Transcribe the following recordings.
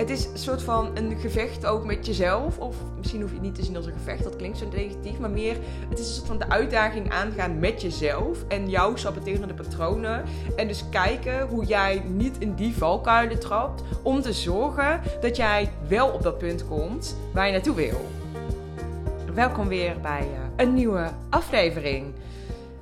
het is een soort van een gevecht ook met jezelf. Of misschien hoef je het niet te zien als een gevecht, dat klinkt zo negatief. Maar meer, het is een soort van de uitdaging aangaan met jezelf. En jouw saboterende patronen. En dus kijken hoe jij niet in die valkuilen trapt. Om te zorgen dat jij wel op dat punt komt waar je naartoe wil. Welkom weer bij eh, een nieuwe aflevering.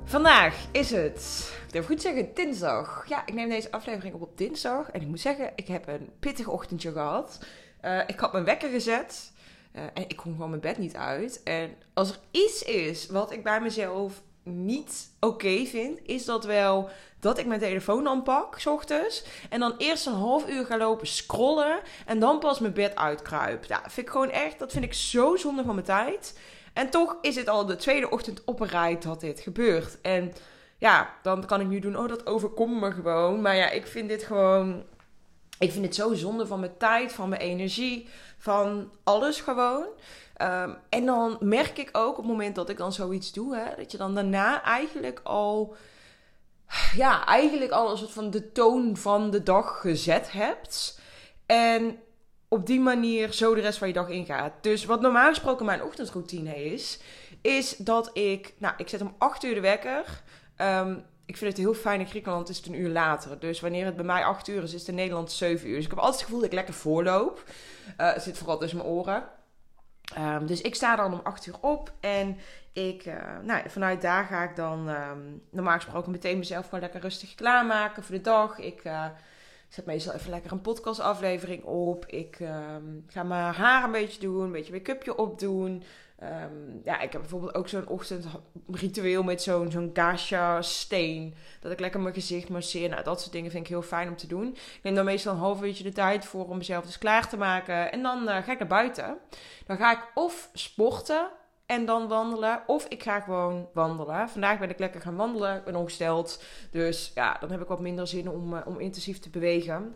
Vandaag is het, ik durf goed zeggen, dinsdag. Ja, ik neem deze aflevering op op dinsdag. En ik moet zeggen, ik heb een pittig ochtendje gehad. Uh, ik had mijn wekker gezet. Uh, en ik kom gewoon mijn bed niet uit. En als er iets is wat ik bij mezelf niet oké vind, is dat wel dat ik mijn telefoon dan pak, s ochtends. En dan eerst een half uur ga lopen scrollen. En dan pas mijn bed uitkruip. Ja, vind ik gewoon echt, dat vind ik zo zonde van mijn tijd. En toch is het al de tweede ochtend op een rij dat dit gebeurt. En ja, dan kan ik nu doen, oh, dat overkomt me gewoon. Maar ja, ik vind dit gewoon. Ik vind het zo zonde van mijn tijd, van mijn energie, van alles gewoon. Um, en dan merk ik ook op het moment dat ik dan zoiets doe, hè, dat je dan daarna eigenlijk al. Ja, eigenlijk al een soort van de toon van de dag gezet hebt. En op die manier zo de rest van je dag ingaat. Dus wat normaal gesproken mijn ochtendroutine is, is dat ik, nou, ik zet om 8 uur de wekker. Um, ik vind het heel fijn in Griekenland is het een uur later. Dus wanneer het bij mij 8 uur is, is het in Nederland 7 uur. Dus ik heb altijd het gevoel dat ik lekker voorloop. Het zit vooral tussen mijn oren. Um, dus ik sta dan om 8 uur op en ik, uh, nou, vanuit daar ga ik dan um, normaal gesproken meteen mezelf gewoon lekker rustig klaarmaken voor de dag. Ik uh, zet meestal even lekker een podcastaflevering op. Ik um, ga mijn haar een beetje doen, een beetje make-upje opdoen. Um, ja, ik heb bijvoorbeeld ook zo'n ochtendritueel met zo'n zo'n gasha steen. Dat ik lekker mijn gezicht masseer. Nou, dat soort dingen vind ik heel fijn om te doen. Ik neem dan meestal een half uurtje de tijd voor om mezelf dus klaar te maken. En dan uh, ga ik naar buiten. Dan ga ik of sporten en dan wandelen. Of ik ga gewoon wandelen. Vandaag ben ik lekker gaan wandelen. Ik ben ongesteld. Dus ja, dan heb ik wat minder zin om, uh, om intensief te bewegen.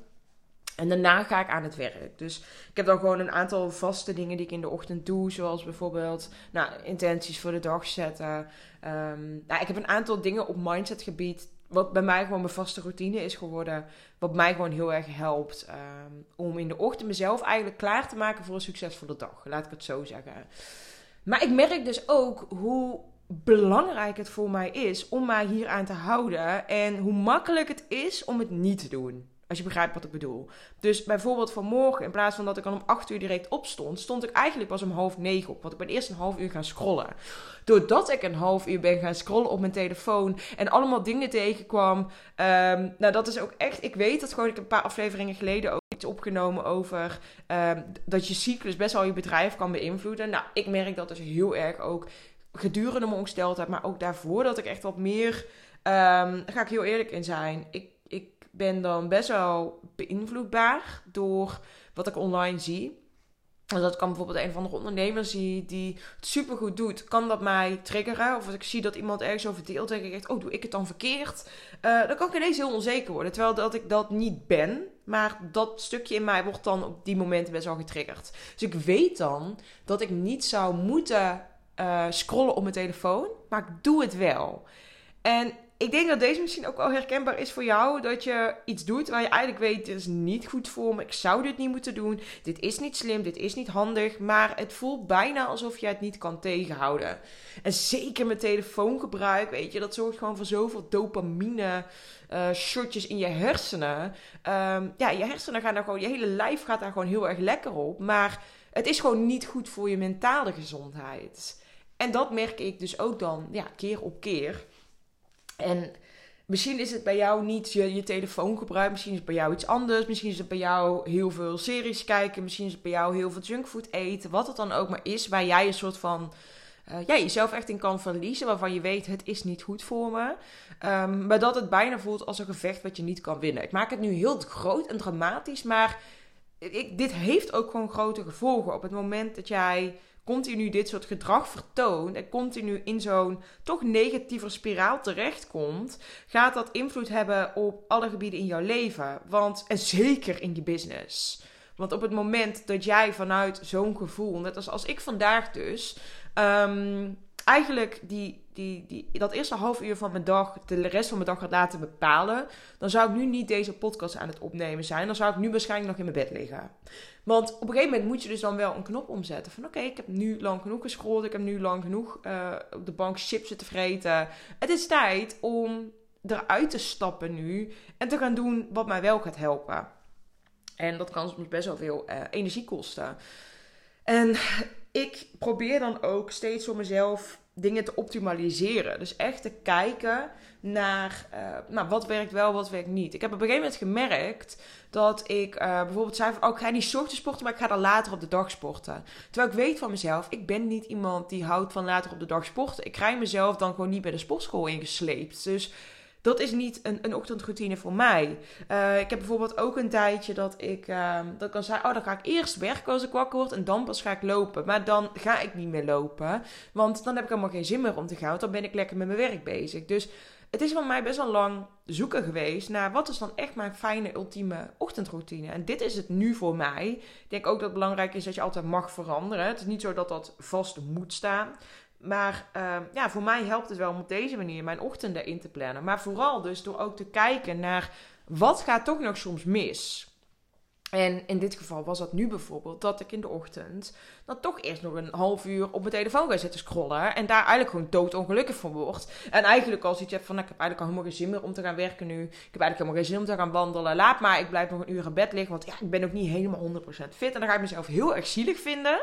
En daarna ga ik aan het werk. Dus ik heb dan gewoon een aantal vaste dingen die ik in de ochtend doe. Zoals bijvoorbeeld nou, intenties voor de dag zetten. Um, nou, ik heb een aantal dingen op mindsetgebied. Wat bij mij gewoon mijn vaste routine is geworden. Wat mij gewoon heel erg helpt. Um, om in de ochtend mezelf eigenlijk klaar te maken voor een succesvolle dag. Laat ik het zo zeggen. Maar ik merk dus ook hoe belangrijk het voor mij is om mij hier aan te houden. En hoe makkelijk het is om het niet te doen. Als je begrijpt wat ik bedoel. Dus bijvoorbeeld vanmorgen, in plaats van dat ik dan om 8 uur direct opstond, stond ik eigenlijk pas om half negen op. Want ik ben eerst een half uur gaan scrollen. Doordat ik een half uur ben gaan scrollen op mijn telefoon en allemaal dingen tegenkwam. Um, nou, dat is ook echt. Ik weet dat gewoon ik een paar afleveringen geleden ook opgenomen over um, dat je cyclus best wel je bedrijf kan beïnvloeden. Nou, ik merk dat dus heel erg ook gedurende mijn ongesteldheid, maar ook daarvoor dat ik echt wat meer. Daar ga ik heel eerlijk in zijn. Ik ben dan best wel beïnvloedbaar door wat ik online zie. Als dat kan bijvoorbeeld een van de ondernemers zie die het supergoed doet, kan dat mij triggeren. Of als ik zie dat iemand ergens over deelt, denk ik echt, oh, doe ik het dan verkeerd? Uh, dan kan ik ineens heel onzeker worden. Terwijl dat ik dat niet ben. Maar dat stukje in mij wordt dan op die momenten best wel getriggerd. Dus ik weet dan dat ik niet zou moeten uh, scrollen op mijn telefoon. Maar ik doe het wel. En ik denk dat deze misschien ook wel herkenbaar is voor jou. Dat je iets doet waar je eigenlijk weet, dit is niet goed voor me. Ik zou dit niet moeten doen. Dit is niet slim, dit is niet handig. Maar het voelt bijna alsof je het niet kan tegenhouden. En zeker met telefoongebruik, weet je, dat zorgt gewoon voor zoveel dopamine. Uh, shotjes in je hersenen. Um, ja, je hersenen gaan daar gewoon, je hele lijf gaat daar gewoon heel erg lekker op. Maar het is gewoon niet goed voor je mentale gezondheid. En dat merk ik dus ook dan, ja, keer op keer. En misschien is het bij jou niet je, je telefoongebruik. Misschien is het bij jou iets anders. Misschien is het bij jou heel veel series kijken. Misschien is het bij jou heel veel junkfood eten. Wat het dan ook maar is. Waar jij een soort van. Uh, ja, jezelf echt in kan verliezen. Waarvan je weet, het is niet goed voor me. Um, maar dat het bijna voelt als een gevecht wat je niet kan winnen. Ik maak het nu heel groot en dramatisch. Maar ik, dit heeft ook gewoon grote gevolgen. Op het moment dat jij continu dit soort gedrag vertoont en continu in zo'n toch negatieve spiraal terechtkomt, gaat dat invloed hebben op alle gebieden in jouw leven. Want, en zeker in je business. Want op het moment dat jij vanuit zo'n gevoel, net als als ik vandaag dus, um, eigenlijk die die, die, dat eerste half uur van mijn dag, de rest van mijn dag gaat laten bepalen, dan zou ik nu niet deze podcast aan het opnemen zijn. Dan zou ik nu waarschijnlijk nog in mijn bed liggen. Want op een gegeven moment moet je dus dan wel een knop omzetten. Van oké, ik heb nu lang genoeg gescrolld. Ik heb nu lang genoeg uh, op de bank chips te vreten. Het is tijd om eruit te stappen nu. En te gaan doen wat mij wel gaat helpen. En dat kan soms best wel veel uh, energie kosten. En ik probeer dan ook steeds voor mezelf dingen te optimaliseren. Dus echt te kijken naar uh, nou, wat werkt wel, wat werkt niet. Ik heb op een gegeven moment gemerkt dat ik uh, bijvoorbeeld zei van... Oh, ik ga niet ochtends sporten, maar ik ga dan later op de dag sporten. Terwijl ik weet van mezelf, ik ben niet iemand die houdt van later op de dag sporten. Ik krijg mezelf dan gewoon niet bij de sportschool ingesleept. Dus dat is niet een, een ochtendroutine voor mij. Uh, ik heb bijvoorbeeld ook een tijdje dat ik, uh, dat dan zei: Oh, dan ga ik eerst werken als ik wakker word. En dan pas ga ik lopen. Maar dan ga ik niet meer lopen. Want dan heb ik helemaal geen zin meer om te gaan. Want dan ben ik lekker met mijn werk bezig. Dus het is van mij best wel lang zoeken geweest naar wat is dan echt mijn fijne, ultieme ochtendroutine. En dit is het nu voor mij. Ik denk ook dat het belangrijk is dat je altijd mag veranderen. Het is niet zo dat dat vast moet staan. Maar uh, ja, voor mij helpt het wel om op deze manier mijn ochtenden in te plannen. Maar vooral dus door ook te kijken naar wat gaat toch nog soms mis. En in dit geval was dat nu bijvoorbeeld dat ik in de ochtend dan toch eerst nog een half uur op mijn telefoon ga zitten scrollen. En daar eigenlijk gewoon doodongelukkig van word. En eigenlijk als iets heb van, ik heb eigenlijk al helemaal geen zin meer om te gaan werken nu. Ik heb eigenlijk helemaal geen zin om te gaan wandelen. Laat maar, ik blijf nog een uur in bed liggen. Want ja, ik ben ook niet helemaal 100% fit. En dan ga ik mezelf heel erg zielig vinden.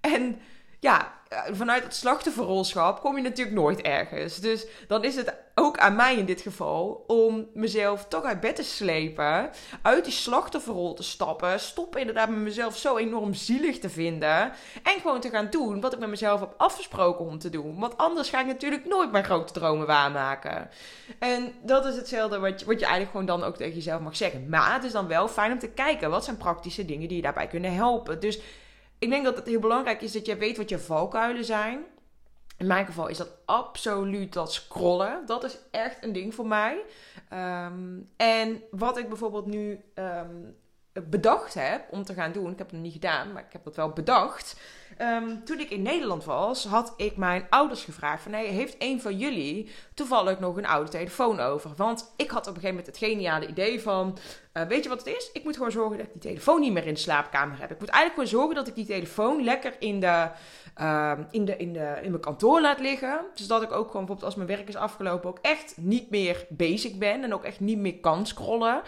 En ja, eh, vanuit het slachtofferrolschap kom je natuurlijk nooit ergens. Dus dan is het ook aan mij in dit geval om mezelf toch uit bed te slepen. Uit die slachtofferrol te stappen. Stoppen inderdaad met mezelf zo enorm zielig te vinden. En gewoon te gaan doen wat ik met mezelf heb afgesproken om te doen. Want anders ga ik natuurlijk nooit mijn grote dromen waarmaken. En dat is hetzelfde wat je, wat je eigenlijk gewoon dan ook tegen jezelf mag zeggen. Maar het is dan wel fijn om te kijken wat zijn praktische dingen die je daarbij kunnen helpen. Dus ik denk dat het heel belangrijk is dat je weet wat je valkuilen zijn. In mijn geval is dat absoluut dat scrollen. Dat is echt een ding voor mij. Um, en wat ik bijvoorbeeld nu um, bedacht heb om te gaan doen. Ik heb het niet gedaan, maar ik heb dat wel bedacht. Um, toen ik in Nederland was, had ik mijn ouders gevraagd: van, hey, heeft een van jullie toevallig nog een oude telefoon over? Want ik had op een gegeven moment het geniale idee van: uh, weet je wat het is? Ik moet gewoon zorgen dat ik die telefoon niet meer in de slaapkamer heb. Ik moet eigenlijk gewoon zorgen dat ik die telefoon lekker in, de, uh, in, de, in, de, in mijn kantoor laat liggen. Dus dat ik ook gewoon bijvoorbeeld als mijn werk is afgelopen ook echt niet meer bezig ben en ook echt niet meer kan scrollen.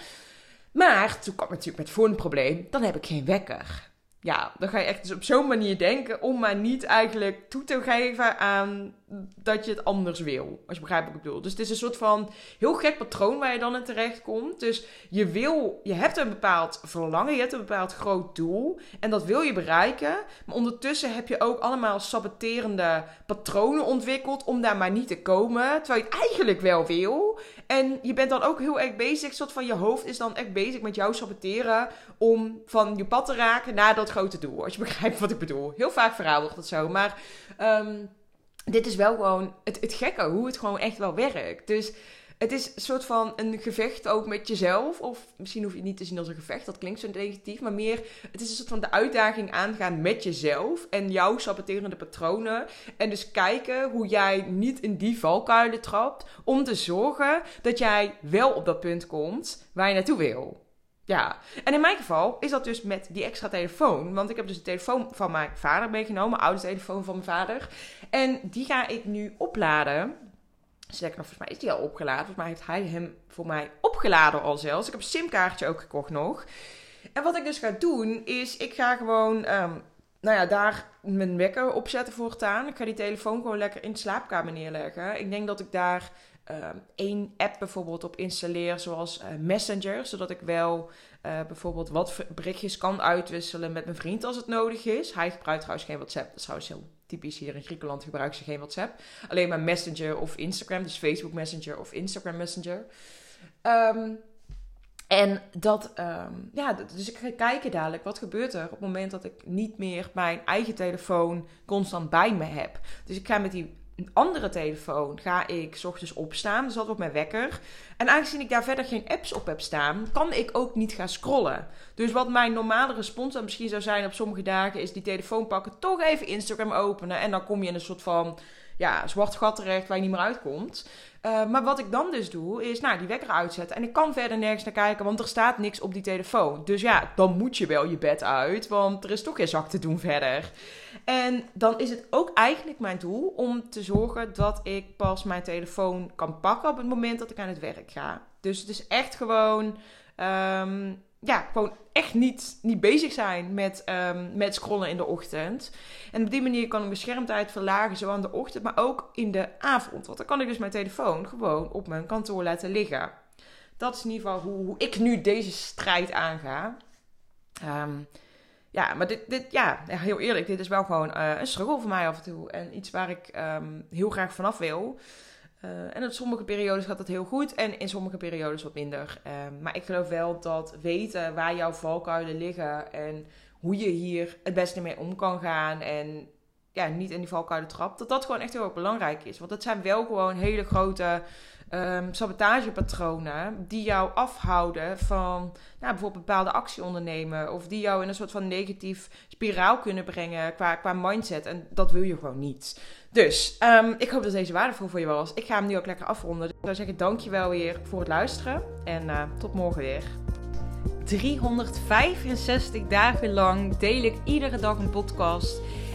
Maar toen kwam natuurlijk met het volgende probleem: dan heb ik geen wekker ja, dan ga je echt dus op zo'n manier denken om maar niet eigenlijk toe te geven aan dat je het anders wil. Als je begrijpt wat ik bedoel. Dus het is een soort van heel gek patroon waar je dan in terecht komt. Dus je wil, je hebt een bepaald verlangen, je hebt een bepaald groot doel en dat wil je bereiken. Maar ondertussen heb je ook allemaal saboterende patronen ontwikkeld om daar maar niet te komen. Terwijl je het eigenlijk wel wil. En je bent dan ook heel erg bezig, soort van je hoofd is dan echt bezig met jou saboteren om van je pad te raken naar dat grote doel. Als je begrijpt wat ik bedoel. Heel vaak verhaal dat zo. Maar um, dit is wel gewoon het, het gekke, hoe het gewoon echt wel werkt. Dus het is een soort van een gevecht ook met jezelf. Of misschien hoef je het niet te zien als een gevecht, dat klinkt zo negatief. Maar meer, het is een soort van de uitdaging aangaan met jezelf. En jouw saboterende patronen. En dus kijken hoe jij niet in die valkuilen trapt. Om te zorgen dat jij wel op dat punt komt waar je naartoe wil. Ja, en in mijn geval is dat dus met die extra telefoon. Want ik heb dus de telefoon van mijn vader meegenomen, oude telefoon van mijn vader. En die ga ik nu opladen. Zeker nog, volgens mij is die al opgeladen. Volgens mij heeft hij hem voor mij opgeladen al zelfs. Ik heb een simkaartje ook gekocht nog. En wat ik dus ga doen, is ik ga gewoon, um, nou ja, daar mijn wekker opzetten voortaan. Ik ga die telefoon gewoon lekker in de slaapkamer neerleggen. Ik denk dat ik daar uh, één app bijvoorbeeld op installeer, zoals uh, Messenger, zodat ik wel uh, bijvoorbeeld wat berichtjes kan uitwisselen met mijn vriend als het nodig is. Hij gebruikt trouwens geen WhatsApp, dat is trouwens heel typisch hier in Griekenland gebruiken ze geen WhatsApp. Alleen maar Messenger of Instagram, dus Facebook Messenger of Instagram Messenger. Um, en dat, um, ja, dus ik ga kijken dadelijk wat gebeurt er op het moment dat ik niet meer mijn eigen telefoon constant bij me heb. Dus ik ga met die een andere telefoon ga ik s ochtends opstaan. Dus dat op mijn wekker. En aangezien ik daar verder geen apps op heb staan, kan ik ook niet gaan scrollen. Dus wat mijn normale respons dan misschien zou zijn op sommige dagen, is die telefoon pakken, toch even Instagram openen. En dan kom je in een soort van ja, zwart gat terecht waar je niet meer uitkomt. Uh, maar wat ik dan dus doe, is nou, die wekker uitzetten. En ik kan verder nergens naar kijken, want er staat niks op die telefoon. Dus ja, dan moet je wel je bed uit, want er is toch geen zak te doen verder. En dan is het ook eigenlijk mijn doel om te zorgen dat ik pas mijn telefoon kan pakken op het moment dat ik aan het werk ga. Dus het is echt gewoon um, ja, gewoon echt niet, niet bezig zijn met, um, met scrollen in de ochtend. En op die manier kan ik mijn schermtijd verlagen, zowel in de ochtend, maar ook in de avond. Want dan kan ik dus mijn telefoon gewoon op mijn kantoor laten liggen. Dat is in ieder geval hoe, hoe ik nu deze strijd aanga. Um, ja, maar dit, dit, ja, heel eerlijk, dit is wel gewoon uh, een struggle voor mij af en toe. En iets waar ik um, heel graag vanaf wil. Uh, en in sommige periodes gaat het heel goed en in sommige periodes wat minder. Uh, maar ik geloof wel dat weten waar jouw valkuilen liggen en hoe je hier het beste mee om kan gaan en ja, niet in die valkuilen trapt, dat dat gewoon echt heel erg belangrijk is. Want het zijn wel gewoon hele grote um, sabotagepatronen die jou afhouden van nou, bijvoorbeeld bepaalde actie ondernemen. Of die jou in een soort van negatief spiraal kunnen brengen qua, qua mindset. En dat wil je gewoon niet. Dus um, ik hoop dat deze waardevol voor je was. Ik ga hem nu ook lekker afronden. Dus ik zou zeggen dankjewel weer voor het luisteren. En uh, tot morgen weer. 365 dagen lang deel ik iedere dag een podcast.